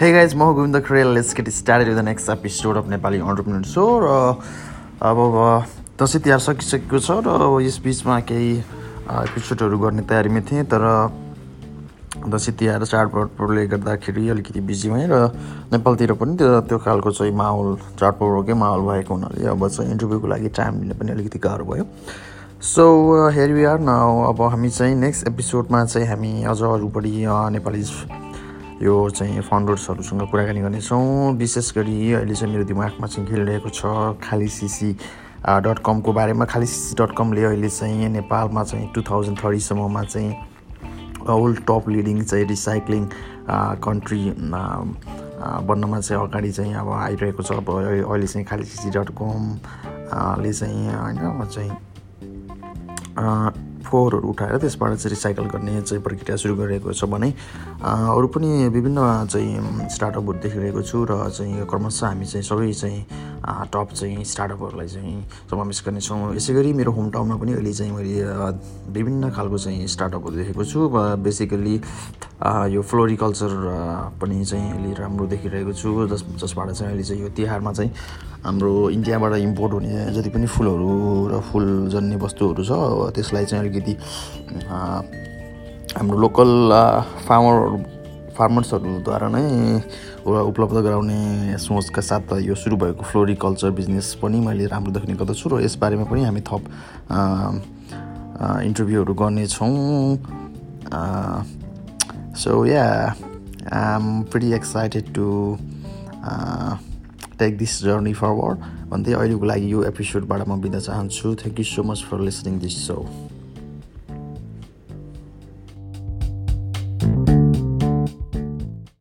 Hey guys, म Govinda Kharel let's get started with the next episode of Nepali entrepreneur so र अब दसैँ तिहार सकिसकेको छ र यस बिचमा केही एपिसोडहरू गर्ने तयारीमा थिएँ तर दसैँ तिहार चाडपर्वले गर्दाखेरि अलिकति बिजी भएँ र नेपालतिर पनि त्यो त्यो खालको चाहिँ माहौल चाडपर्वकै माहौल भएको हुनाले अब चाहिँ इन्टरभ्यूको लागि टाइम लिन पनि अलिकति गाह्रो भयो। सो हेयर वी आर न अब हामी चाहिँ नेक्स्ट एपिसोडमा चाहिँ हामी अझ अरू बढी नेपाली यो चाहिँ फाउन्डर्सहरूसँग कुराकानी गर्नेछौँ। विशेष गरी अहिले चाहिँ मेरो दिमागमा चाहिँ खेलिरहेको छ खाली सिसी डट कमको बारेमा। खाली सिसी डट कमले अहिले चाहिँ नेपालमा चाहिँ टु थाउजन्ड थर्टीसम्ममा चाहिँ वर्ल्ड टप लिडिङ चाहिँ रिसाइक्लिङ कन्ट्री बन्नमा चाहिँ अगाडि चाहिँ अब आइरहेको छ। अब अहिले चाहिँ खाली सिसी डट कमले चाहिँ होइन चाहिँ फोहोरहरू उठाएर त्यसबाट चाहिँ रिसाइकल गर्ने चाहिँ प्रक्रिया सुरु गरिरहेको छ भने अरू पनि विभिन्न चाहिँ स्टार्टअपहरू देखिरहेको छु र चाहिँ क्रमशः हामी चाहिँ सबै चाहिँ टप चाहिँ स्टार्टअपहरूलाई चाहिँ समावेश गर्नेछौँ। यसै गरी मेरो होम टाउनमा पनि अहिले चाहिँ मैले विभिन्न खालको चाहिँ स्टार्टअपहरू देखेको छु बेसिकल्ली यो फ्लोरिकल्चर पनि चाहिँ अहिले राम्रो देखिरहेको छु। जस जसबाट चाहिँ अहिले चाहिँ यो तिहारमा चाहिँ हाम्रो इन्डियाबाट इम्पोर्ट हुने जति पनि फुलहरू र फुलजन्य वस्तुहरू छ त्यसलाई चाहिँ अलिकति हाम्रो लोकल फार्मर फार्मर्सहरूद्वारा नै उपलब्ध गराउने सोचका साथ यो सुरु भएको फ्लोरिकल्चर बिजनेस पनि मैले राम्रो देख्ने गर्दछु र यसबारेमा पनि हामी थप इन्टरभ्यूहरू गर्नेछौँ। So yeah I am pretty excited to take this journey forward भन्दै अहिलेको लागि यो एपिसोडबाट म बिदा चाहन्छु। Thank you so much for listening this so